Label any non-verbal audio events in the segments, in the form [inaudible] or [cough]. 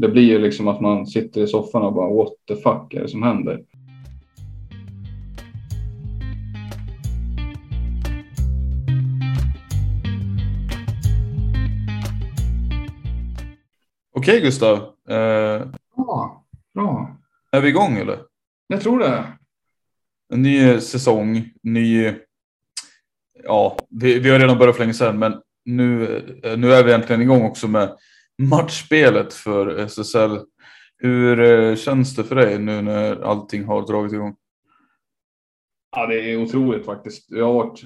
Det blir ju liksom att man sitter i soffan och bara what the fuck är det som händer? Okej Gustav, eh, Ja, bra. är vi igång eller? Jag tror det. En ny säsong, ny... Ja, vi, vi har redan börjat för länge sedan, men nu, eh, nu är vi äntligen igång också med matchspelet för SSL. Hur eh, känns det för dig nu när allting har dragit igång? Ja, det är otroligt faktiskt. Jag har varit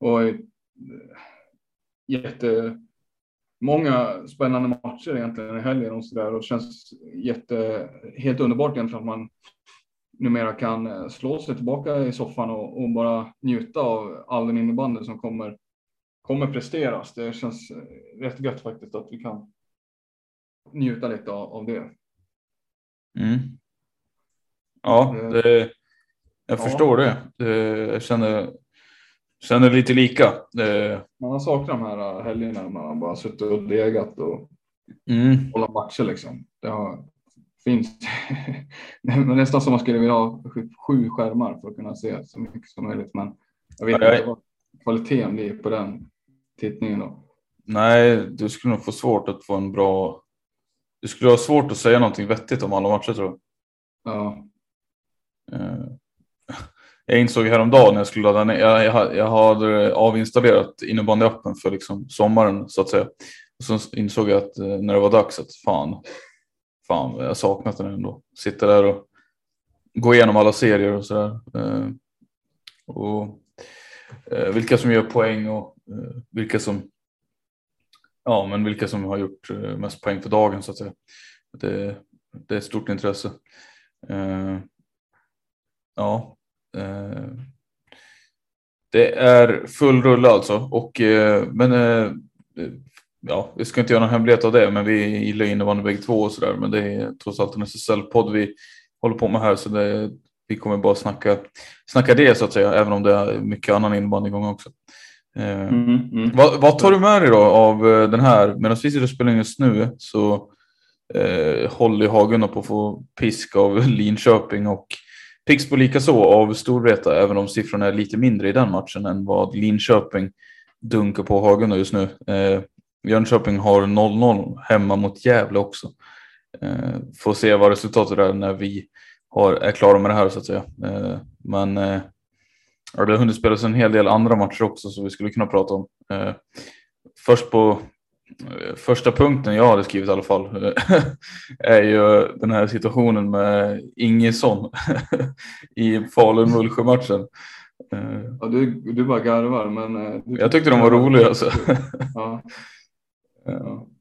och eh, jättemånga spännande matcher egentligen i helgen och så där och det känns jätte, helt underbart egentligen att man numera kan eh, slå sig tillbaka i soffan och, och bara njuta av all den innebandy som kommer, kommer presteras. Det känns rätt gött faktiskt att vi kan njuta lite av, av det. Mm. Ja, Eh, det, jag ja. förstår det. Jag känner, känner lite lika. Man har saknat de här helgerna när man bara suttit och degat och mm, hålla matcher liksom. Det har, finns [laughs] nästan som man skulle vilja ha sju, skärmar för att kunna se så mycket som möjligt. Men jag vet inte vad kvaliteten blir på den tittningen då. nej, du skulle nog få svårt att få en bra... Du skulle ha svårt att säga någonting vettigt om alla matcher tror jag. Ja, Eh, [laughs] Jag insåg häromdagen när jag skulle ladda ner, jag, jag, jag hade avinstallerat innebandyappen för liksom sommaren så att säga. Och så insåg jag att eh, när det var dags att fan, fan jag saknat den ändå. Sitta där och gå igenom alla serier och sådär. Eh, Och eh, vilka som gör poäng och eh, vilka som Ja, men vilka som har gjort eh, mest poäng för dagen så att säga. Det, det är ett stort intresse. Eh, Ja. Eh, det är full rulle alltså. Och, eh, men eh, ja, vi ska inte göra någon hemlighet av det, men vi gillar innebandy bägge två och sådär. Men det är trots allt en SSL-podd vi håller på med här, så det, vi kommer bara snacka, snacka det så att säga, även om det är mycket annan innebandy igång också. Eh, mm, mm. vad, vad tar du med dig då av eh, den här? Medan vi sitter och spelar in just nu så eh, håller Hagunda på att få pisk av [laughs] Linköping och Pixbo likaså av Storvreta, även om siffrorna är lite mindre i den matchen än vad Linköping dunkar på Hagunda just nu. Eh, Jönköping har 0-0 hemma mot Gävle också. Eh, får se vad resultatet är när vi har, är klara med det här så att säga. Eh, men eh, ja, det har hunnit spelas en hel del andra matcher också som vi skulle kunna prata om. Eh, först på eh, första punkten jag hade skrivit i alla fall eh, [laughs] är ju den här situationen med Ingesson [laughs] i Falun-Mullsjö-matchen. Eh, Ja, du, du bara garvar, men... Du, Jag tyckte de var roliga alltså. Ja, [laughs]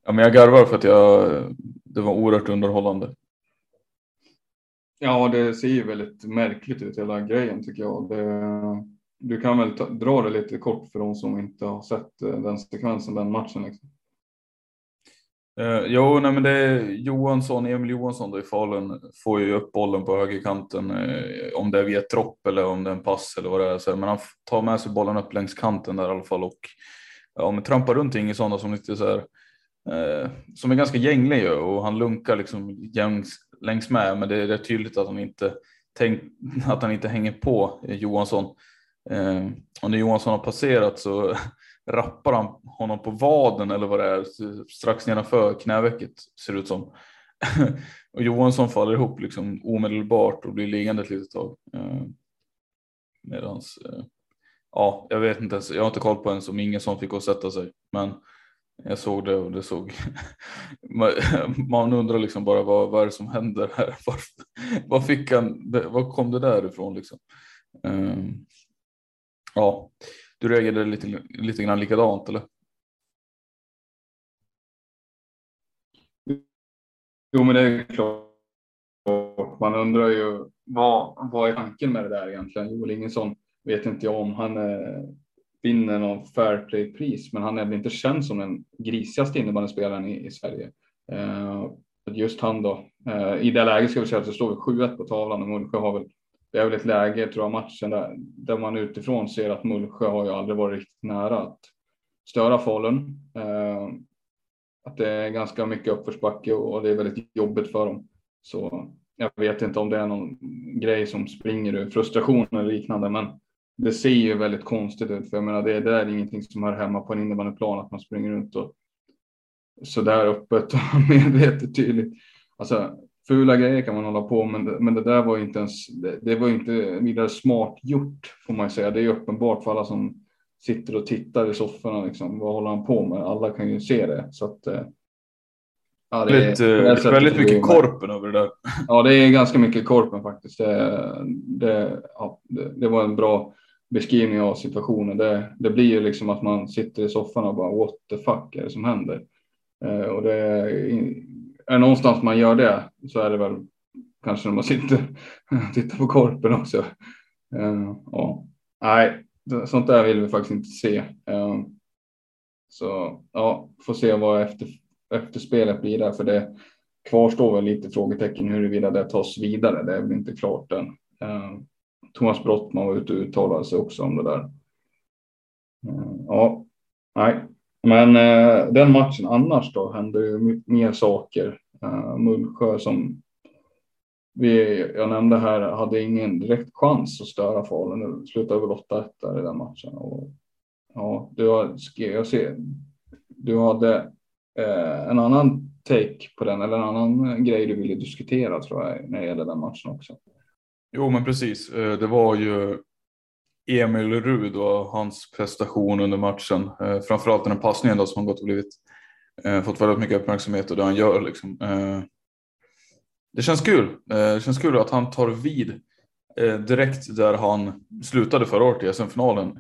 Ja, men jag garvar för att jag, det var oerhört underhållande ja, det ser ju väldigt märkligt ut hela grejen tycker jag. Det, du kan väl ta, dra det lite kort för de som inte har sett eh, den sekvensen, den matchen. Liksom. Eh, jo, nej, men det är Johansson, Emil Johansson då i Falun får ju upp bollen på högerkanten eh, om det är via tropp eller om det är en pass eller vad det är. Så, men han tar med sig bollen upp längs kanten där i alla fall och ja, men trampar runt Ingesson som lite så här, eh, som är ganska gänglig ju, och han lunkar liksom längs, längs med. Men det är rätt tydligt att han inte tänk, [laughs] att han inte hänger på Johansson. Eh, och när Johansson har passerat så [laughs] rappar han honom på vaden eller vad det är strax nedanför knävecket ser det ut som. [laughs] och Johansson faller ihop liksom omedelbart och blir liggande ett litet tag. Eh, medans, eh, ja, jag vet inte ens, jag har inte koll på ens om ingen som fick gå och sätta sig, men jag såg det och det såg. [laughs] Man undrar liksom bara vad, vad är det som händer här? [laughs] Var, vad fick han? Var kom det där ifrån liksom? Um, ja, du reagerade lite, lite grann likadant eller? Jo, men det är klart. Man undrar ju vad, vad är tanken med det där egentligen? Joel Ingesson vet inte jag om han är vinner någon fair play-pris, men han är väl inte känd som den grisigaste innebandyspelaren i, i Sverige. Eh, just han då. Eh, I det läget ska vi säga att det står 7-1 på tavlan och Mullsjö har väl det är väl ett läge, tror jag, matchen där, där man utifrån ser att Mullsjö har ju aldrig varit riktigt nära att störa Falun. Eh, att det är ganska mycket uppförsbacke och det är väldigt jobbigt för dem. Så jag vet inte om det är någon grej som springer ur frustration eller liknande, men det ser ju väldigt konstigt ut. För jag menar, det, det är ingenting som hör hemma på en innebandyplan, att man springer runt och så där öppet och [laughs] medvetet tydligt. Alltså, fula grejer kan man hålla på men, men det där var inte ens, det, det var inte vidare smart gjort får man säga. Det är uppenbart för alla som sitter och tittar i sofforna. Liksom. Vad håller han på med? Alla kan ju se det. Så att, eh, ja, det är, väldigt, väldigt mycket korpen över det där. Ja, det är ganska mycket korpen faktiskt. Det, det, ja, det, det var en bra beskrivning av situationen. Det, det blir ju liksom att man sitter i soffan och bara what the fuck är det som händer? Eh, och det är är någonstans man gör det så är det väl kanske när man sitter och tittar på korpen också. Eh, ja. Nej, sånt där vill vi faktiskt inte se. Eh, så ja, får se vad efter, efterspelet blir där, för det kvarstår väl lite frågetecken huruvida det tas vidare. Det är väl inte klart än. Eh, Thomas Brottman var ute och uttalade sig också om det där. Eh, ja, nej, men eh, den matchen annars då hände ju mer saker. Eh, Mullsjö som vi, jag nämnde här hade ingen direkt chans att störa Falun. Det slutade väl 8-1 där i den matchen. Och, ja, du, har, jag ser, du hade eh, en annan take på den eller en annan grej du ville diskutera tror jag när det gäller den matchen också. Jo, men precis. Eh, det var ju Emil Rud och hans prestation under matchen. Eh, framförallt den passningen då som har gått och blivit eh, fått väldigt mycket uppmärksamhet och det han gör liksom. Det känns kul. Det känns kul att han tar vid direkt där han slutade förra året i SM-finalen.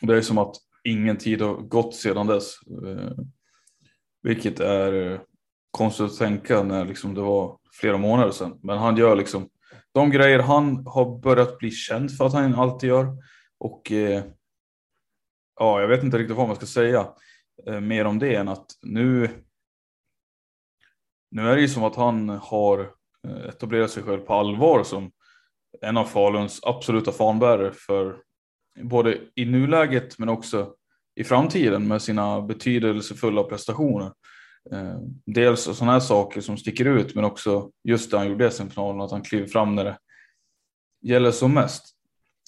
Det är som att ingen tid har gått sedan dess. vilket är konstigt att tänka när liksom det var flera månader sedan. Men han gör liksom de grejer han har börjat bli känd för att han alltid gör. Och eh, ja, jag vet inte riktigt vad man ska säga eh, mer om det än att nu. Nu är det ju som att han har eh, etablerat sig själv på allvar som en av Faluns absoluta fanbärare för både i nuläget men också i framtiden med sina betydelsefulla prestationer. Eh, dels sådana här saker som sticker ut men också just det han gjorde i SM-finalen att han kliver fram när det gäller som mest.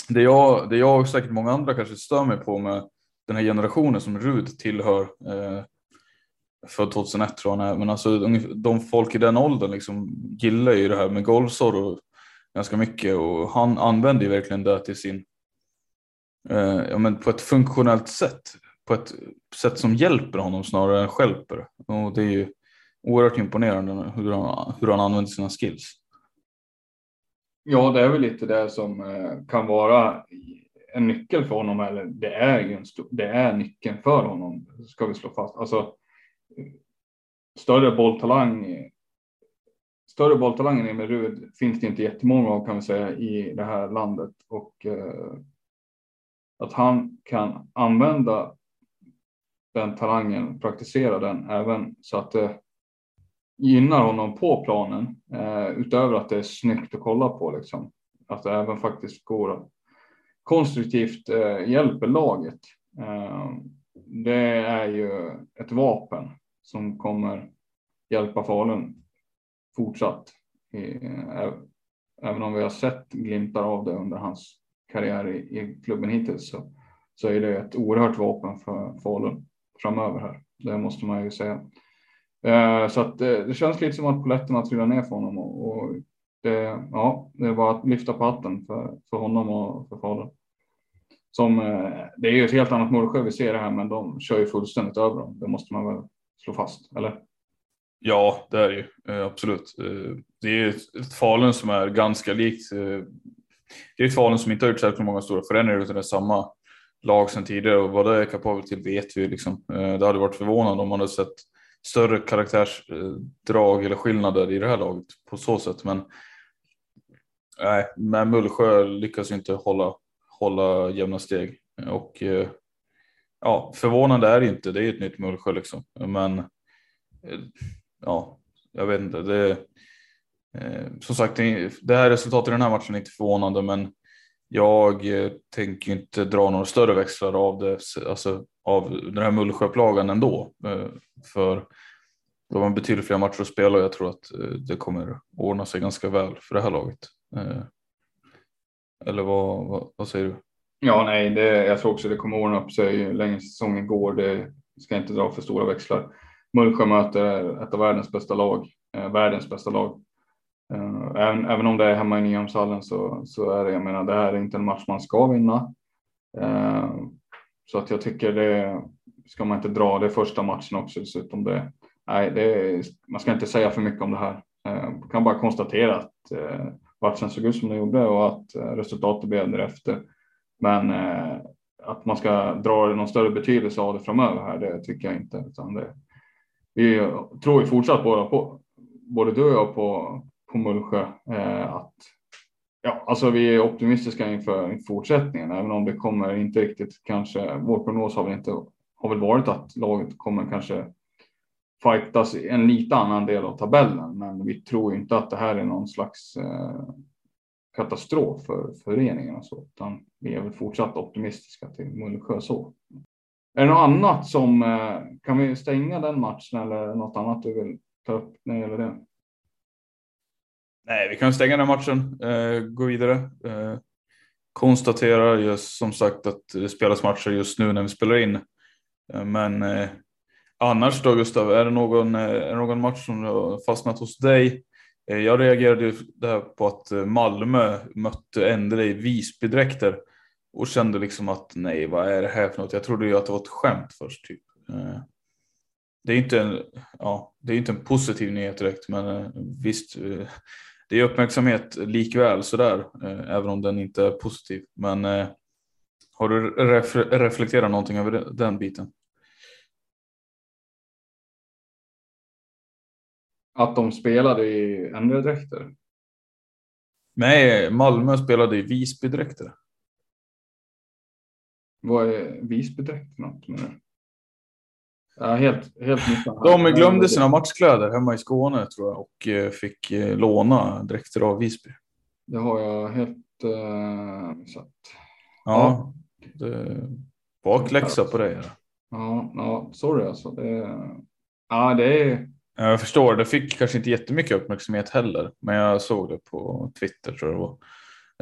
Det jag, det jag och säkert många andra kanske stör mig på med den här generationen som Rud tillhör eh, född 2001 tror jag han är, men alltså de folk i den åldern liksom gillar ju det här med golfsorr ganska mycket och han använder ju verkligen det till sin, eh, ja men på ett funktionellt sätt på ett sätt som hjälper honom snarare än skälper. Och det är ju oerhört imponerande hur han, hur han använder sina skills. Ja, det är väl lite det som eh, kan vara en nyckel för honom. Eller det är ju en stor, det är nyckeln för honom. Ska vi slå fast. Alltså. Större bolltalang. Större bolltalang än Emil Rud finns det inte jättemånga av kan vi säga i det här landet och eh, att han kan använda den talangen, praktisera den även så att det gynnar honom på planen eh, utöver att det är snyggt att kolla på liksom. Att det även faktiskt går att konstruktivt eh, hjälper laget. Eh, det är ju ett vapen som kommer hjälpa Falun fortsatt. Eh, även om vi har sett glimtar av det under hans karriär i, i klubben hittills så, så är det ett oerhört vapen för Falun framöver här. Det måste man ju säga. Eh, så att eh, det, känns lite som att poletterna trillar ner för honom och, och det, ja, det är bara att lyfta på hatten för, för honom och för Falun. Som, eh, det är ju ett helt annat Mullsjö vi ser det här, men de kör ju fullständigt över dem. Det måste man väl slå fast, eller? Ja, det är det ju absolut. Det är ett Falun som är ganska likt. Det är ett Falun som inte har gjort särskilt många stora förändringar utan det är samma lag sedan tidigare och vad det är kapabelt till vet vi liksom. Eh, det hade varit förvånande om man hade sett större karaktärsdrag eller skillnader i det här laget på så sätt. Men nej, men Mullsjö lyckas inte hålla, hålla jämna steg och eh, ja, förvånande är det inte. Det är ett nytt Mullsjö liksom, men eh, ja, jag vet inte. Det, som sagt, det här resultatet i den här matchen är inte förvånande, men jag eh, tänker inte dra några större växlar av det, alltså av den här Mullsjöplagan ändå. Eh, för de har betydligt fler matcher att spela och jag tror att eh, det kommer ordna sig ganska väl för det här laget. Eller vad, vad, vad säger du? Ja, nej, det, jag tror också det kommer ordna upp sig längre säsongen går. Det ska inte dra för stora växlar. Mullsjö möter ett av världens bästa lag, världens bästa lag. Eh, även, även om det är hemma i Nyhamnshallen så, så är det, jag menar, det här är inte en match man ska vinna. Eh, så att jag tycker det ska man inte dra det första matchen också dessutom. Det, nej, det, man ska inte säga för mycket om det här. Jag kan bara konstatera att matchen såg ut som den gjorde och att resultatet blev därefter. Men att man ska dra någon större betydelse av det framöver här, det tycker jag inte. Utan det, vi tror ju fortsatt båda på, både du och jag på, på Mullsjö, eh, att Ja, alltså vi är optimistiska inför fortsättningen, även om det kommer inte riktigt kanske. Vår prognos har väl inte har väl varit att laget kommer kanske fightas i en lite annan del av tabellen, men vi tror inte att det här är någon slags eh, katastrof för föreningen och så, utan vi är väl fortsatt optimistiska till Mullsjö så. Är det något annat som eh, kan vi stänga den matchen eller något annat du vill ta upp när det gäller det? Nej, vi kan stänga den matchen, eh, gå vidare. Eh, konstaterar just som sagt att det spelas matcher just nu när vi spelar in. Eh, men eh, annars då Gustav, är det, någon, eh, är det någon match som har fastnat hos dig? Eh, jag reagerade ju där på att eh, Malmö mötte Endre i Visbydräkter och kände liksom att nej, vad är det här för något? Jag trodde ju att det var ett skämt först. Typ. Eh, det är inte en, ja, det är inte en positiv nyhet direkt, men eh, visst, det är uppmärksamhet likväl sådär, eh, även om den inte är positiv. Men eh, har du ref reflekterat någonting över den biten? Att de spelade i andra dräkter? Nej, Malmö spelade i Visbydräkter. Vad är Visbydräkt för något? Menar Ja, helt, helt De glömde sina matchkläder hemma i Skåne tror jag och eh, fick eh, låna dräkter av Visby. Det har jag helt uh, missat. Ja, det bakläxa på dig. Ja, ja, sorry alltså. Det, ja, det är. Jag förstår, det fick kanske inte jättemycket uppmärksamhet heller, men jag såg det på Twitter tror jag.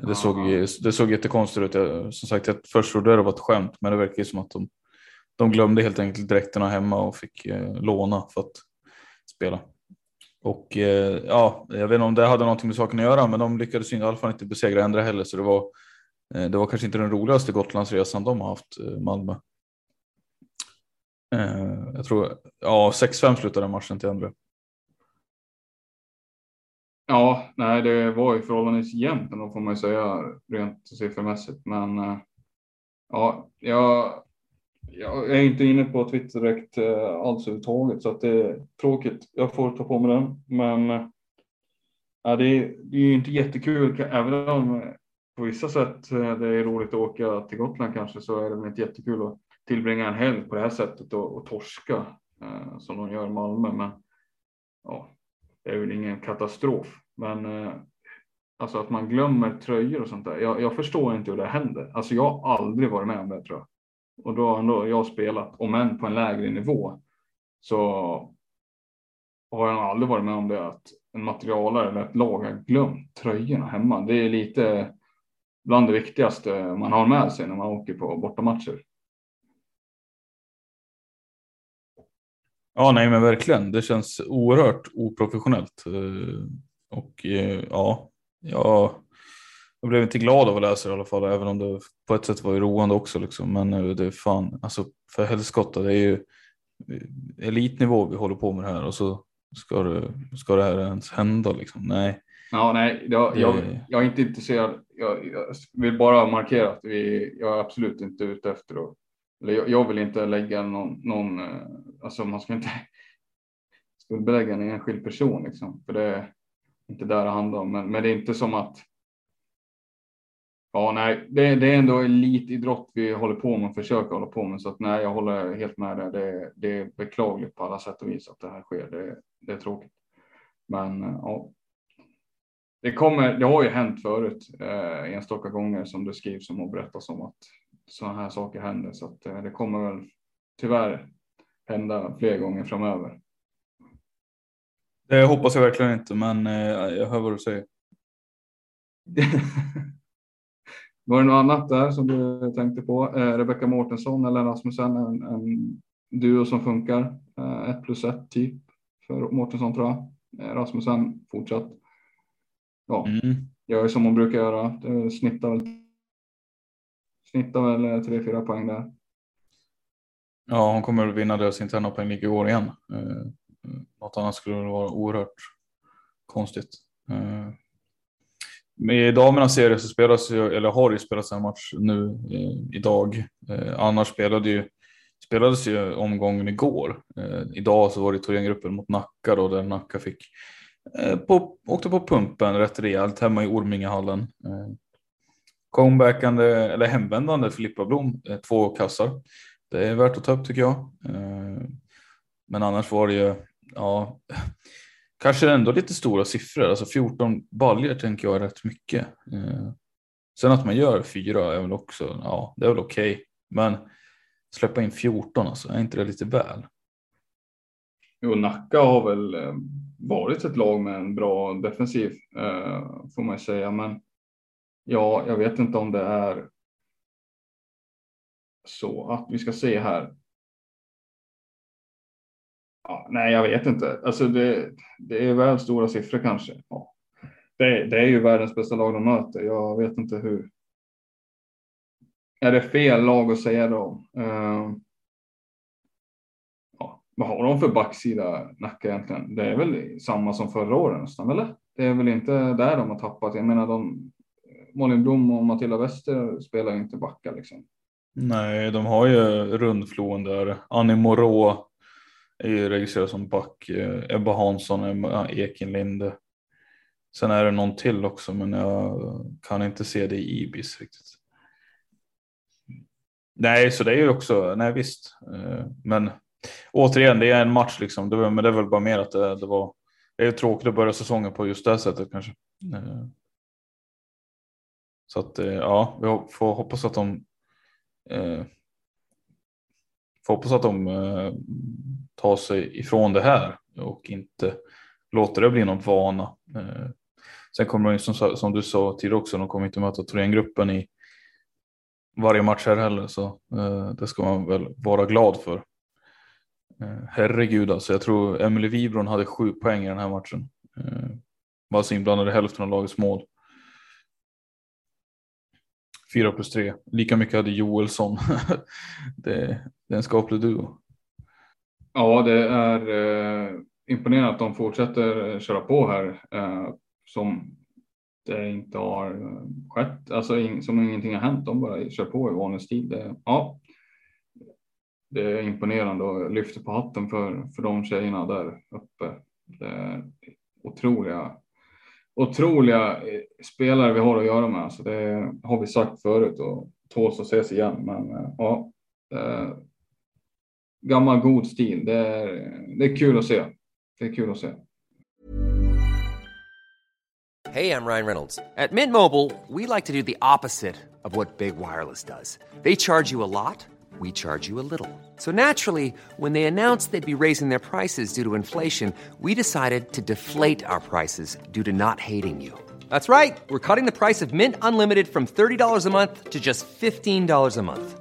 Det, såg, det såg jättekonstigt ut. Som sagt, jag först trodde det var ett skämt, men det verkar som att de de glömde helt enkelt dräkterna hemma och fick eh, låna för att spela. Och eh, ja, jag vet inte om det hade någonting med saken att göra, men de lyckades i alla fall inte besegra ändra heller, så det var, eh, det var kanske inte den roligaste Gotlandsresan de har haft, eh, Malmö. Eh, jag tror, ja, 6-5 slutade matchen till ändra. Ja, nej, det var ju förhållandevis jämnt ändå får man ju säga rent siffermässigt, men eh, ja, jag jag är inte inne på Twitter direkt eh, alls överhuvudtaget så att det är tråkigt. Jag får ta på mig den, men eh, ja, det, är, det är inte jättekul, även om på vissa sätt eh, det är roligt att åka till Gotland kanske så är det inte jättekul att tillbringa en helg på det här sättet och, och torska eh, som de gör i Malmö. Men ja, det är väl ingen katastrof. Men eh, alltså att man glömmer tröjor och sånt där. Jag, jag, förstår inte hur det händer. Alltså jag har aldrig varit med om det tror jag. Och då har ändå jag spelat, om än på en lägre nivå, så har jag aldrig varit med om det att en materialare eller ett lag har glömt tröjorna hemma. Det är lite bland det viktigaste man har med sig när man åker på bortamatcher. Ja, nej, men verkligen. Det känns oerhört oprofessionellt. Eh, och eh, ja, jag, jag blev inte glad av att läsa det i alla fall, även om det på ett sätt var roande också. Liksom. Men eh, det är fan, alltså för helskotta, det är ju elitnivå vi håller på med det här och så ska det, ska det här ens hända liksom. Nej. Ja, nej, jag, jag, jag är inte intresserad. Jag, jag, vill bara markera att vi, jag är absolut inte ute efter att, eller jag, jag vill inte lägga någon, någon, eh, alltså man ska inte skuldbelägga en enskild person liksom, för det är inte där det handlar om. Men, men det är inte som att Ja, nej, det, det, är ändå elitidrott vi håller på med och försöker hålla på med. Så att nej, jag håller helt med dig. Det, det är beklagligt på alla sätt och vis att det här sker. Det, det är tråkigt. Men ja, det, kommer, det har ju hänt förut eh, enstaka gånger som det skrivs om och berättas om att sådana här saker händer. Så att eh, det kommer väl tyvärr hända fler gånger framöver. Det hoppas jag verkligen inte, men eh, jag hör vad du säger. [laughs] Var det något annat där som du tänkte på? Eh, Rebecka Mårtensson eller Rasmussen, en, en duo som funkar. Eh, ett plus ett typ för Mårtensson tror jag. Eh, Rasmussen fortsatt. Ja, mm. gör som hon brukar göra. Det snittar väl. Snittar väl tre, fyra poäng där. Ja, hon kommer att vinna deras interna poäng i år igen. Eh, något annat skulle vara oerhört konstigt. I damernas serie så spelas ju, eller har ju spelats en match nu eh, idag. Eh, annars spelade ju, spelades ju omgången igår. Eh, idag så var det Thorengruppen mot Nacka då, där Nacka fick eh, på, åkte på pumpen rätt rejält hemma i Ormingehallen. Eh, comebackande, eller hemvändande Filippa Blom, eh, två kassar. Det är värt att ta upp tycker jag. Eh, men annars var det ju, ja, Kanske ändå lite stora siffror, alltså 14 baljer tänker jag är rätt mycket. Eh, sen att man gör fyra är väl också, ja det är väl okej. Okay. Men släppa in 14 alltså, är inte det lite väl? Jo, Nacka har väl eh, varit ett lag med en bra defensiv eh, får man säga, men ja, jag vet inte om det är så att vi ska se här. Ja, nej, jag vet inte. Alltså det, det är väl stora siffror kanske. Ja. Det, det, är ju världens bästa lag de möter. Jag vet inte hur. Är det fel lag att säga då? Uh, ja, vad har de för backsida Nacka egentligen? Det är väl samma som förra året nästan, eller? Det är väl inte där de har tappat. Jag menar, de, Malin Blom och Matilda Wester spelar inte backa liksom. Nej, de har ju rundflon där. Annie Moreau är ju registrerad som back. Eh, Ebba Hansson, Emma Ekenlinde. Sen är det någon till också men jag kan inte se det i Ibis riktigt. Nej, så det är ju också, nej visst. Eh, men återigen, det är en match liksom. Det var, men det är väl bara mer att det, det var, det är tråkigt att börja säsongen på just det sättet kanske. Eh, så att ja, vi får hoppas att de får hoppas att de ta sig ifrån det här och inte låta det bli någon vana. Eh, sen kommer de som, som du sa tidigare också, de kommer inte möta Thorengruppen i varje match här heller så eh, det ska man väl vara glad för. Eh, herregud alltså, jag tror Emily Wibron hade sju poäng i den här matchen. Var alltså inblandad i hälften av lagets mål. 4 plus 3. lika mycket hade Joelsson. [laughs] det, det är en skaplig duo. Ja, det är eh, imponerande att de fortsätter eh, köra på här eh, som det inte har eh, skett, alltså in, som ingenting har hänt. De bara kör på i vanlig stil. Det, ja, det är imponerande och lyfter på hatten för, för de tjejerna där uppe. Det är otroliga, otroliga eh, spelare vi har att göra med. Alltså det har vi sagt förut och tåls att ses igen. Men ja, gammal god stil. Det är, det är kul att se. Det är kul att se. Hey, I'm Ryan Reynolds. At Mint Mobile, we like to do the opposite of what Big Wireless does. They charge you a lot, we charge you a little. So naturally, when they announced they'd be raising their prices due to inflation, we decided to deflate our prices due to not hating you. That's right. We're cutting the price of Mint Unlimited from $30 a month to just $15 a month.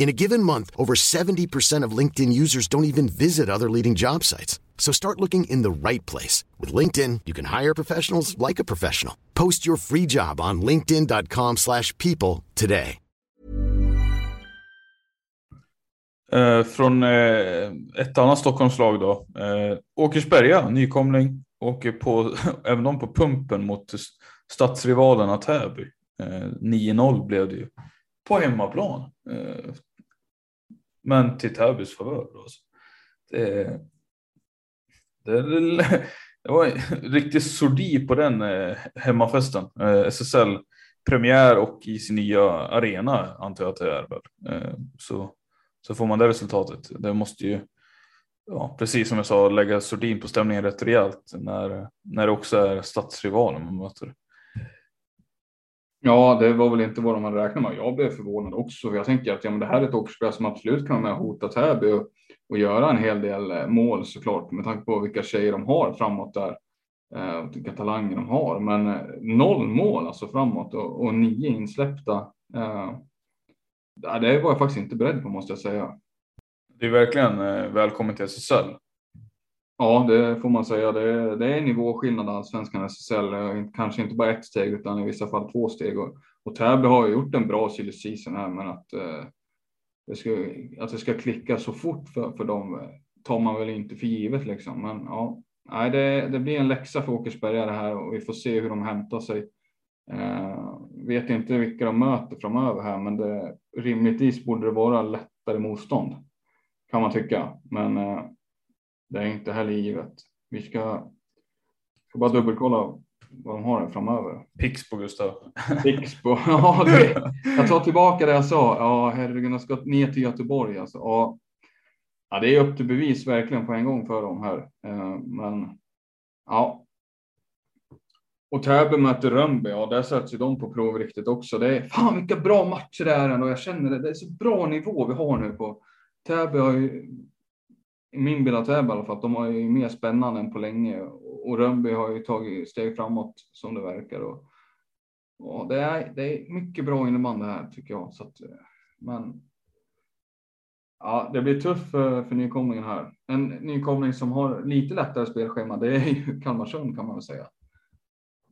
In a given month, over 70% of LinkedIn users don't even visit other leading job sites. So start looking in the right place. With LinkedIn, you can hire professionals like a professional. Post your free job on linkedin.com slash people today. Uh, från uh, ett annat Stockholmslag då. Uh, Åkersberga, nykomling, åker på, [laughs] även de på pumpen mot stadsrivalerna Täby. Uh, 9-0 blev det ju på hemmaplan. Men till Täbys favör. Det, det, [laughs] det var riktig sordi på den eh, hemmafesten. Eh, SSL premiär och i sin nya arena antar jag att det är väl. Eh, så, så får man det resultatet. Det måste ju, ja, precis som jag sa, lägga sordin på stämningen rätt rejält när, när det också är stadsrivalen man möter. Ja, det var väl inte vad de hade räknat med. Jag blev förvånad också. Jag tänker att ja, men det här är ett Åkersberga som absolut kan vara med och hota Täby och, och göra en hel del eh, mål såklart med tanke på vilka tjejer de har framåt där eh, och vilka talanger de har. Men eh, noll mål alltså framåt och, och nio insläppta. Eh, det var jag faktiskt inte beredd på måste jag säga. Det är verkligen välkommen till SSL. Ja, det får man säga. Det är, det är nivåskillnad allsvenskan SSL. Kanske inte bara ett steg utan i vissa fall två steg. Och, och Täby har ju gjort en bra silly season här, men att, eh, det ska, att det ska klicka så fort för, för dem eh, tar man väl inte för givet liksom. Men ja, nej, det, det blir en läxa för Åkersberga det här och vi får se hur de hämtar sig. Eh, vet inte vilka de möter framöver här, men det, rimligtvis borde det vara lättare motstånd kan man tycka. Men eh, det är inte heller givet. Vi ska, ska bara dubbelkolla vad de har framöver. Pixbo Gustav. Pixbo, [laughs] ja det, jag tar tillbaka det jag sa. Ja herregud, jag ska ner till Göteborg alltså. Ja, ja, det är upp till bevis verkligen på en gång för dem här. Eh, men ja. Och Täby möter Rönnby, ja där sätts ju de på prov riktigt också. Det är fan vilka bra matcher det är ändå. Jag känner det. Det är så bra nivå vi har nu på Täby har ju min bild av Täby i alla fall, att de har ju mer spännande än på länge och Rönnby har ju tagit steg framåt som det verkar. Och, och det, är, det är mycket bra innebandy här tycker jag. Så att, eh, men ja, det blir tufft för, för nykomlingen här. En nykomling som har lite lättare spelschema, det är ju Kalmarsund kan man väl säga.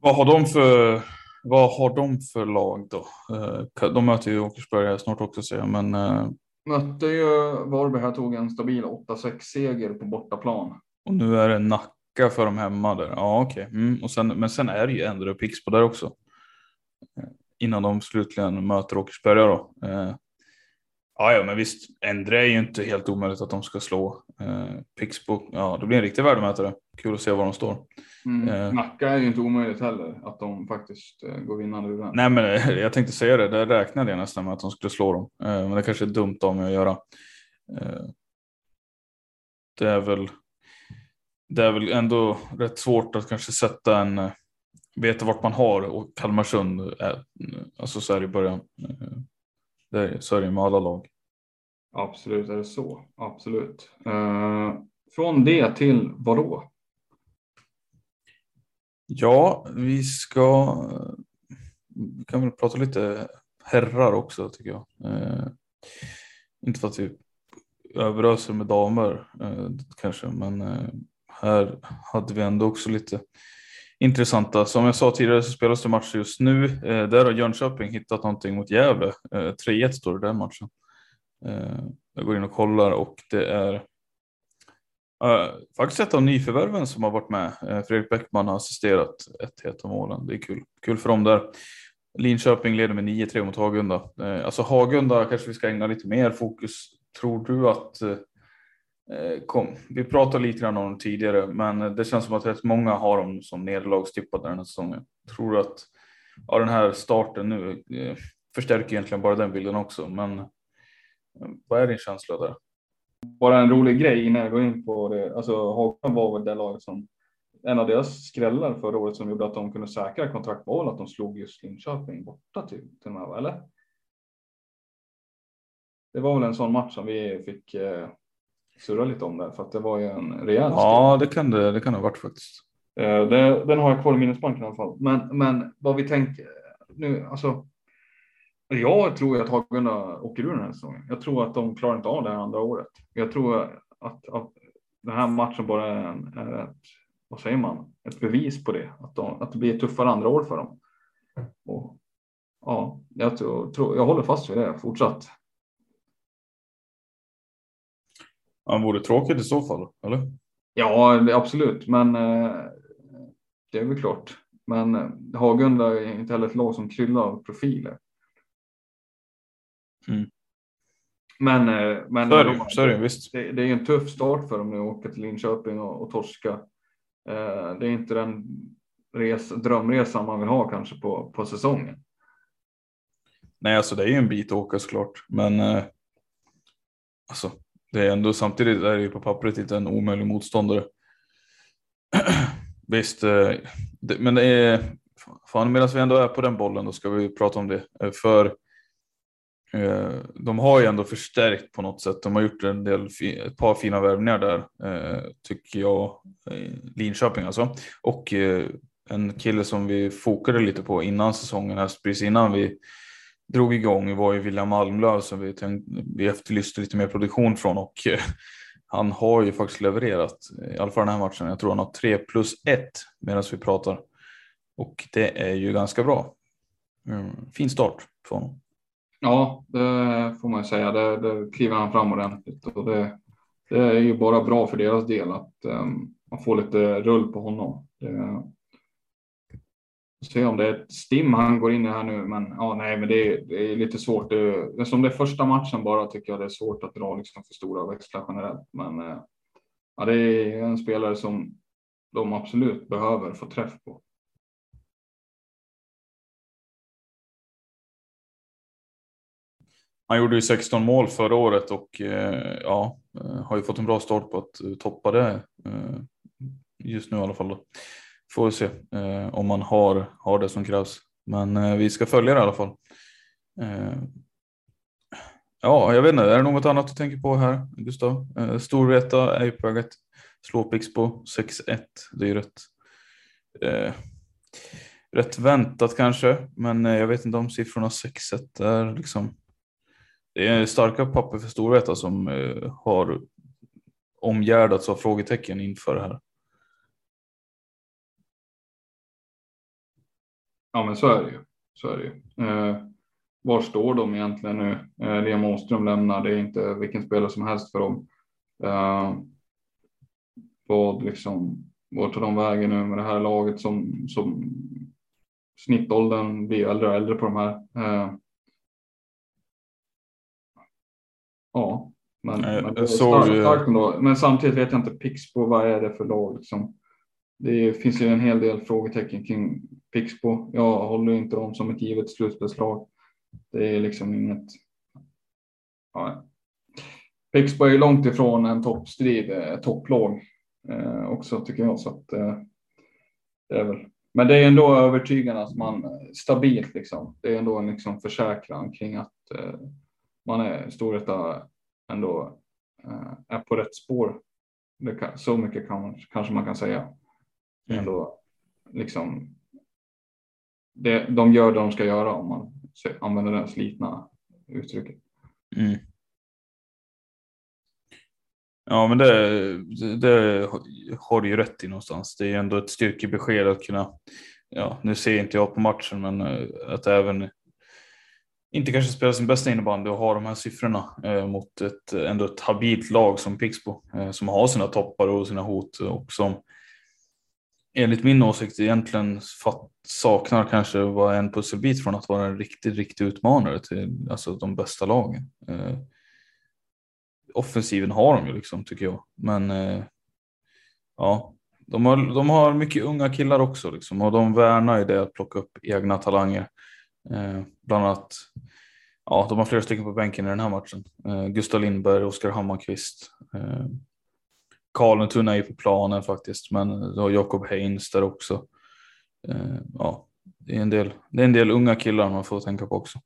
Vad har de för, vad har de för lag då? Eh, de möter ju Åkersberga snart också säger jag, men eh, Mötte ju Varberg här tog en stabil 8-6 seger på bortaplan. Och nu är det Nacka för dem hemma där. Ja okej, okay. mm. och sen, men sen är det ju Endre och Pixbo där också. Eh, innan de slutligen möter Åkersberga då. Eh, ja, ja, men visst, Endre är ju inte helt omöjligt att de ska slå. Eh, Pixbo, ja det blir en riktig värdemätare. Kul att se var de står. Mm. Eh. Nacka är ju inte omöjligt heller att de faktiskt eh, går vinnande ur den. Nej, men eh, jag tänkte säga det. Det räknade jag nästan med att de skulle slå dem, men det kanske är dumt av mig att göra. Det är väl. Det är väl ändå rätt svårt att kanske sätta en veta vart man har och Kalmarsund. Är, alltså så är det i början. Det är, så är det med alla lag. Absolut är det så. Absolut. från det till vadå? Ja, vi ska. Vi kan väl prata lite herrar också tycker jag. Eh, inte för att vi överöser med damer eh, kanske, men eh, här hade vi ändå också lite intressanta. Som jag sa tidigare så spelas det matcher just nu. Eh, där har Jönköping hittat någonting mot Gävle. Eh, 3-1 står det den matchen. Eh, jag går in och kollar och det är Uh, faktiskt ett av nyförvärven som har varit med. Uh, Fredrik Bäckman har assisterat ett av målen. Det är kul. Kul för dem där. Linköping leder med 9-3 mot Hagunda. Uh, alltså Hagunda kanske vi ska ägna lite mer fokus. Tror du att kom, vi pratade lite grann om dem tidigare, men det känns som att rätt många har dem som nederlagstippade den här säsongen. Tror du att ja, den här starten nu förstärker egentligen bara den bilden också, men vad är din känsla där? Bara en rolig grej innan jag går in på det. Alltså Hagen var väl det laget som en av deras skrällar förra året som gjorde att de kunde säkra kontrakt var att de slog just Linköping borta till, till med, eller? Det var väl en sån match som vi fick eh, surra lite om där för att det var ju en rejäl. Ja, det kan det, det kan det ha varit faktiskt. Eh, det, den har jag kvar i minnesbanken i alla fall. Men, men vad vi tänker nu, alltså jag tror att Hagunda åker ur den här säsongen. Jag tror att de klarar inte av det här andra året. Jag tror att, att den här matchen bara är, är ett, vad säger man, ett bevis på det. Att, de, att det blir ett tuffare andra år för dem. Och, ja, jag, tror, jag håller fast vid det fortsatt. Han vore tråkigt i så fall, eller? Ja, absolut, men eh, det är väl klart. Men eh, Hagunda är inte heller ett lag som kryllar av profiler. Mm. Men, eh, men så är det, så är det, visst. Det, det är en tuff start för dem nu att åka till Linköping och, och torska. Eh, det är inte den res, drömresan man vill ha kanske på, på säsongen. Nej, alltså det är ju en bit att åka såklart, men eh, alltså, det är ändå samtidigt är det ju på pappret inte en omöjlig motståndare. [clears throat] Visst, eh, det, men det är fan medan vi ändå är på den bollen då ska vi prata om det. Eh, för Eh, de har ju ändå förstärkt på något sätt. De har gjort en del, ett par fina värvningar där, eh, tycker jag. Linköping alltså. Och eh, en kille som vi fokade lite på innan säsongen, här, precis innan vi drog igång, var ju William Malmlöv som vi, tänkte, vi efterlyste lite mer produktion från och han har ju faktiskt levererat, i alla fall den här matchen. Jag tror han har 3 plus 1 medan vi pratar. Och det är ju ganska bra. Mm, fin start för honom. Ja, det får man säga. Det, det kliver han fram ordentligt och det, det är ju bara bra för deras del att um, man får lite rull på honom. Det, se om det är ett stim han går in i här nu, men ja, nej, men det är, det är lite svårt. Det, som det är första matchen bara tycker jag det är svårt att dra liksom för stora växlar generellt. Men eh, ja, det är en spelare som de absolut behöver få träff på. Han gjorde ju 16 mål förra året och eh, ja, eh, har ju fått en bra start på att eh, toppa det just nu i alla fall. Då. Får vi se om man har, har det som krävs. Men vi ska följa det i alla fall. Ja, jag vet inte, är det något annat du tänker på här Gustav? Storvreta är ju på väg att slå Pixbo 6-1. Det är ju rätt, eh, rätt väntat kanske, men jag vet inte om siffrorna 6-1 är liksom det är starka papper för Storvreta som eh, har omgärdats av frågetecken inför det här. Ja, men så är det ju. Så är det ju. Eh, var står de egentligen nu? Eh, Liam Åström lämnar. Det är inte vilken spelare som helst för dem. Eh, vad liksom, vart tar de vägen nu med det här laget som, som snittåldern blir äldre och äldre på de här. Eh, Men, Nej, det är starkt, starkt men samtidigt vet jag inte Pixbo, vad är det för lag? Liksom. Det finns ju en hel del frågetecken kring Pixbo. Jag håller inte dem som ett givet slutspelslag. Det är liksom inget. Ja. Pixbo är ju långt ifrån en toppstrid, eh, topplag eh, också tycker jag. Så att, eh, det är väl. Men det är ändå övertygande att man stabilt liksom. Det är ändå en liksom försäkran kring att eh, man är Storvreta ändå äh, är på rätt spår. Kan, så mycket kan, kanske man kan säga. Mm. Ändå, liksom, det, de gör det de ska göra om man använder det slitna uttrycket. Mm. Ja, men det, det, det, har du ju rätt i någonstans. Det är ändå ett styrkebesked att kunna, ja, nu ser inte jag på matchen, men eh, att även inte kanske spelar sin bästa innebandy och har de här siffrorna eh, mot ett, eh, ändå ett habilt lag som Pixbo eh, som har sina toppar och sina hot och som enligt min åsikt egentligen saknar kanske var en pusselbit från att vara en riktig, riktig utmanare till alltså, de bästa lagen. Eh, offensiven har de ju liksom tycker jag, men eh, ja, de har, de har mycket unga killar också liksom, och de värnar ju det att plocka upp egna talanger. Eh, Bland annat, ja, de har flera stycken på bänken i den här matchen. Eh, Gustav Lindberg, Oskar Hammarkvist. Eh, Karlentuna är på planen faktiskt, men du har Jakob Heins där också. Eh, ja, det är, en del, det är en del unga killar man får tänka på också.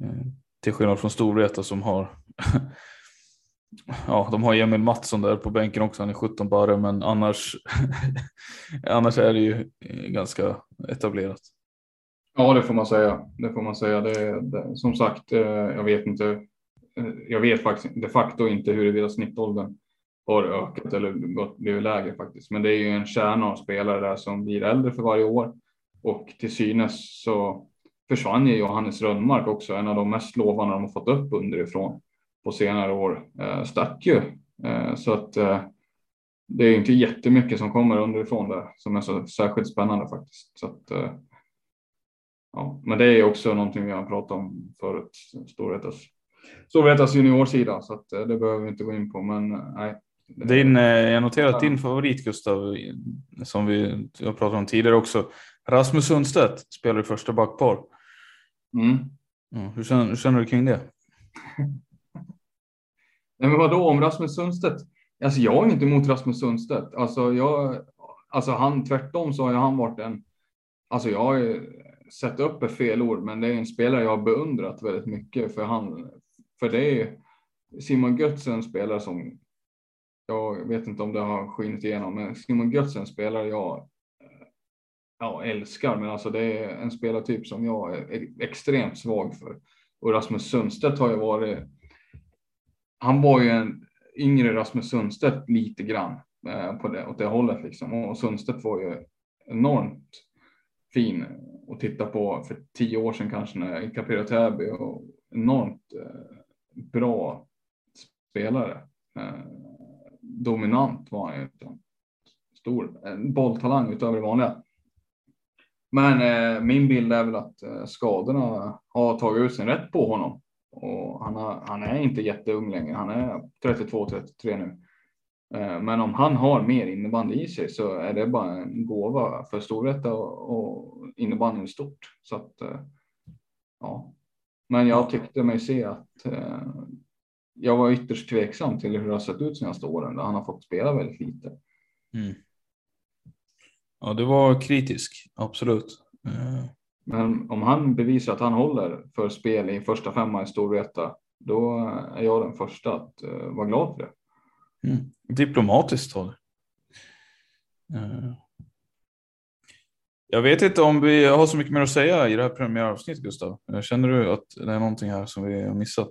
Eh, till skillnad från Storvreta som har [laughs] Ja, de har Emil Mattsson där på bänken också, han är 17 bara, men annars, [laughs] annars är det ju eh, ganska etablerat. Ja, det får man säga. Det får man säga. Det, det, som sagt, eh, jag vet inte. Eh, jag vet faktiskt de facto inte huruvida snittåldern har ökat eller gått, blivit lägre faktiskt. Men det är ju en kärna av spelare där som blir äldre för varje år och till synes så försvann ju Johannes Rönnmark också, en av de mest lovande de har fått upp underifrån på senare år, eh, stack ju. Eh, så att eh, det är inte jättemycket som kommer underifrån där som är så särskilt spännande faktiskt. Så att, eh, ja, men det är också någonting vi har pratat om förut, Storvretas Storvretas juniorsida, så att eh, det behöver vi inte gå in på. Men eh, nej, din, jag noterar att din favorit Gustav, som vi har pratat om tidigare också, Rasmus Sundstedt spelar i första backpar. Mm. Mm. Hur, känner, hur känner du kring det? [laughs] Nej, men vadå om Rasmus Sundstedt? Alltså jag är inte emot Rasmus Sundstedt. Alltså, jag, alltså han tvärtom så har han varit en. Alltså jag Sätta upp ett fel ord, men det är en spelare jag har beundrat väldigt mycket för han. För det är Simon Götz spelare som jag vet inte om det har skinit igenom, men Simon Götz är en spelare jag eh, ja, älskar, men alltså det är en spelartyp som jag är extremt svag för. Och Rasmus Sundstedt har ju varit. Han var ju en yngre Rasmus Sundstedt lite grann eh, på det åt det hållet liksom och Sundstedt var ju enormt fin och titta på för tio år sedan kanske när i Täby och enormt eh, bra spelare. Eh, dominant var han ju. Stor bolltalang utöver det vanliga. Men eh, min bild är väl att eh, skadorna har tagit ut sin rätt på honom och han, har, han är inte jätteung längre. Han är 32-33 nu. Eh, men om han har mer innebandy i sig så är det bara en gåva för Storvreta och, innebandyn stort. Så att, eh, ja. Men jag tyckte mig se att eh, jag var ytterst tveksam till hur det har sett ut senaste åren där han har fått spela väldigt lite. Mm. Ja, det var kritisk, absolut. Eh. Men om han bevisar att han håller för spel i första femma i Storvreta, då är jag den första att vara glad för det. Mm. Diplomatiskt håll. Uh. Jag vet inte om vi har så mycket mer att säga i det här premiäravsnittet, Gustav. Känner du att det är någonting här som vi har missat?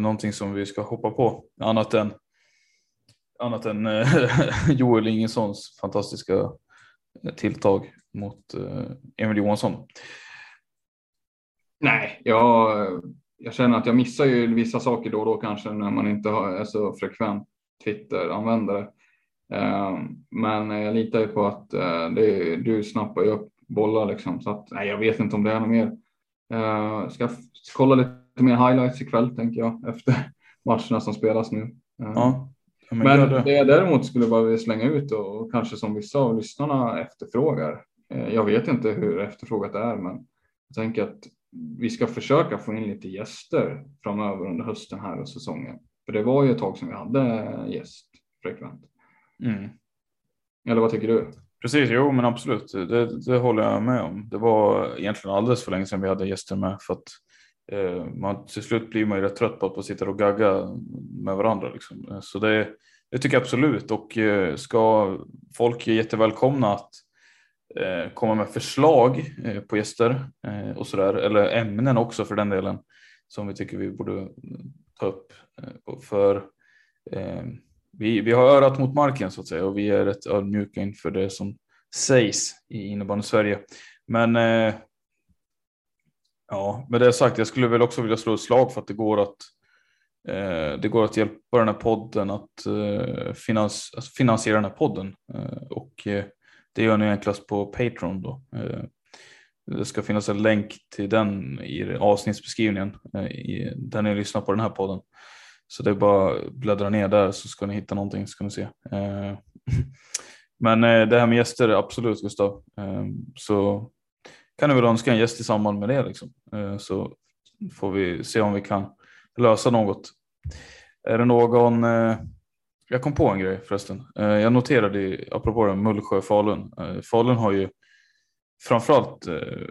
Någonting som vi ska hoppa på, annat än annat än [laughs] Joel Ingessons fantastiska tilltag mot eh, Emil Johansson? Nej, jag, jag känner att jag missar ju vissa saker då och då kanske när man inte är så frekvent Twitter-användare. Eh, men jag litar ju på att eh, det, du snappar ju upp bollar liksom så att nej, jag vet inte om det är något mer. Jag ska kolla lite mer highlights ikväll tänker jag efter matcherna som spelas nu. Ja. Men, men det jag däremot skulle bara vilja slänga ut och kanske som vissa av lyssnarna efterfrågar. Eh, jag vet inte hur efterfrågat det är, men jag tänker att vi ska försöka få in lite gäster framöver under hösten här och säsongen. För det var ju ett tag som vi hade gäst frekvent. Mm. Eller vad tycker du? Precis, jo men absolut, det, det, håller jag med om. Det var egentligen alldeles för länge sedan vi hade gäster med för att Eh, man, till slut blir man ju rätt trött på att sitta och gagga med varandra. Liksom. Eh, så det, det tycker jag absolut och eh, ska folk är jättevälkomna att komma med förslag på gäster och sådär eller ämnen också för den delen som vi tycker vi borde ta upp. Eh, för eh, vi, vi har örat mot marken så att säga och vi är rätt ödmjuka inför det som sägs i innebandy Sverige. Men eh, Ja, med det sagt, jag skulle väl också vilja slå ett slag för att det går att det går att hjälpa den här podden att finans, alltså finansiera den här podden och det gör ni enklast på Patreon då. Det ska finnas en länk till den i avsnittsbeskrivningen eh, i, där ni lyssnar på den här podden. Så det är bara att bläddra ner där så ska ni hitta någonting ska ni se. Eh, [laughs] men eh, det här med gäster, absolut Gustav. Så kan du väl önska en gäst i samband med det liksom. Så får vi se om vi kan lösa något. Är det någon, jag kom på en grej förresten. Jag noterade, apropå det, Mullsjö-Falun. Falun har ju framförallt eh,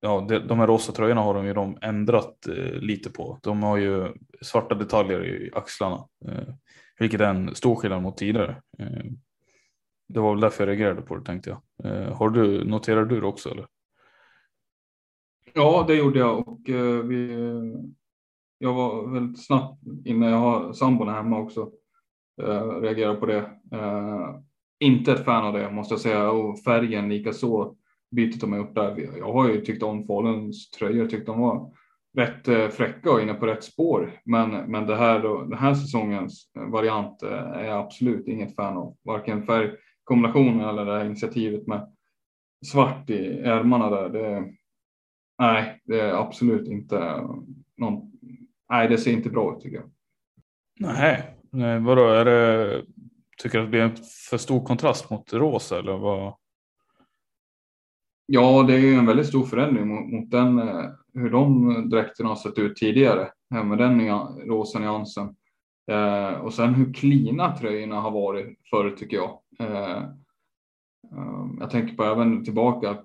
ja, de här rosa tröjorna har de ju de ändrat eh, lite på. De har ju svarta detaljer i axlarna, eh, vilket är en stor skillnad mot tidigare. Det var väl därför jag reagerade på det tänkte jag. Har du, noterar du det också eller? Ja, det gjorde jag och vi, jag var väldigt snabbt innan jag har sambon hemma också. Reagerade på det. Inte ett fan av det måste jag säga och färgen likaså bytet de har gjort där. Jag har ju tyckt om Faluns tröjor, tyckt de var rätt eh, fräcka och inne på rätt spår. Men, men det här, den här säsongens eh, variant eh, är jag absolut inget fan av. Varken färgkombinationen eller det här initiativet med svart i ärmarna där. Det, nej, det är absolut inte någon. Nej, det ser inte bra ut tycker jag. Nej, nej vadå är det? Tycker du att det blir en för stor kontrast mot rosa eller vad? Ja, det är ju en väldigt stor förändring mot, mot den, eh, hur de dräkterna har sett ut tidigare med den rosa nyansen. Eh, och sen hur klina tröjorna har varit förut tycker jag. Eh, eh, jag tänker på även tillbaka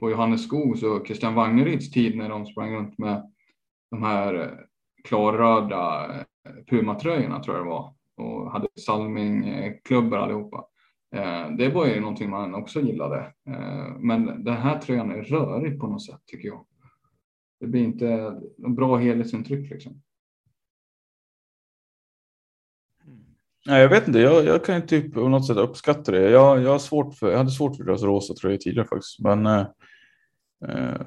på Johannes Skogs och Christian Wangerids tid när de sprang runt med de här eh, klarröda eh, Puma-tröjorna tror jag det var och hade Salming-klubbor allihopa. Eh, det var ju någonting man också gillade. Eh, men den här tröjan är rörig på något sätt tycker jag. Det blir inte bra helhetsintryck liksom. Mm. Nej, jag vet inte, jag, jag kan typ på något sätt uppskatta det. Jag, jag, har svårt för, jag hade svårt för deras rosa tröjor tidigare faktiskt. Men eh, eh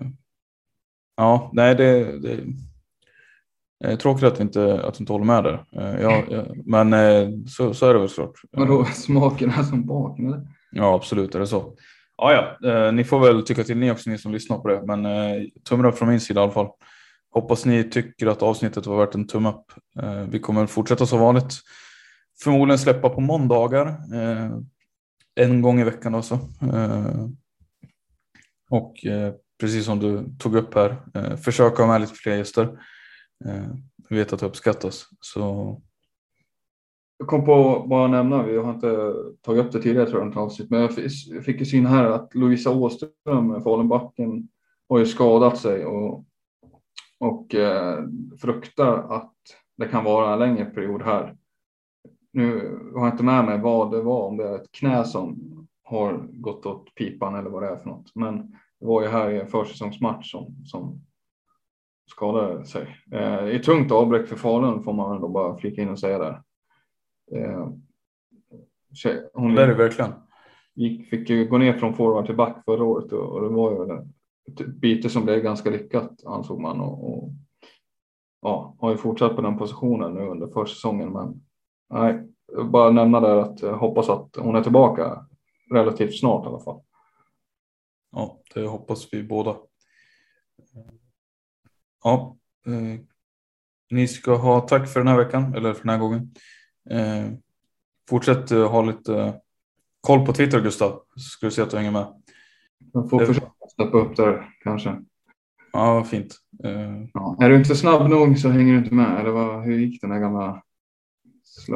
ja, nej, det, det, tråkigt att du inte, att du inte håller med där. Eh, ja, [laughs] ja, men eh, så, så är det väl såklart. Vadå, smaken är som baken eller? Ja, absolut är det så. Ja, ja, ni får väl tycka till ni också, ni som lyssnar på det. Men tummen upp från min sida i alla fall. Hoppas ni tycker att avsnittet var värt en tumme upp. Vi kommer fortsätta som vanligt. Förmodligen släppa på måndagar. En gång i veckan alltså. Och precis som du tog upp här, försöka ha med lite fler gäster. Eh, jag vet att det uppskattas. Så... Jag kom på bara nämna, vi har inte tagit upp det tidigare tror jag, avsnitt, men jag fick ju syn här att Lovisa Åström, Falunbacken, har ju skadat sig och, och eh, fruktar att det kan vara en längre period här. Nu har jag inte med mig vad det var, om det är ett knä som har gått åt pipan eller vad det är för något. Men det var ju här i en försäsongsmatch som, som skadade sig. Eh, I tungt avbräck för Falun får man ändå bara flika in och säga där. Eh, hon det är det verkligen. Gick, fick ju gå ner från forward till back förra året och, och det var ju ett byte som blev ganska lyckat ansåg man och, och ja, har ju fortsatt på den positionen nu under försäsongen. Men nej, bara nämna där att jag hoppas att hon är tillbaka relativt snart i alla fall. Ja, det hoppas vi båda. Ja, eh, ni ska ha tack för den här veckan, eller för den här gången. Eh, fortsätt eh, ha lite eh, koll på Twitter Gustav, så ska du se att du hänger med. Jag får försöka steppa upp där kanske. Ja, vad fint. Eh, ja, är du inte snabb nog så hänger du inte med, eller vad, hur gick den där gamla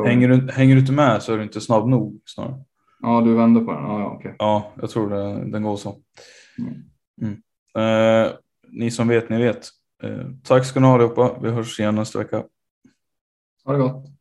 Hänger du, hänger du inte med så är du inte snabb nog snarare. Ja, du vänder på den. Ja, ja, okay. ja jag tror det, den går så. Mm. Mm. Eh, ni som vet, ni vet. Eh, tack ska ni ha allihopa. Vi hörs igen nästa vecka. Ha det gott.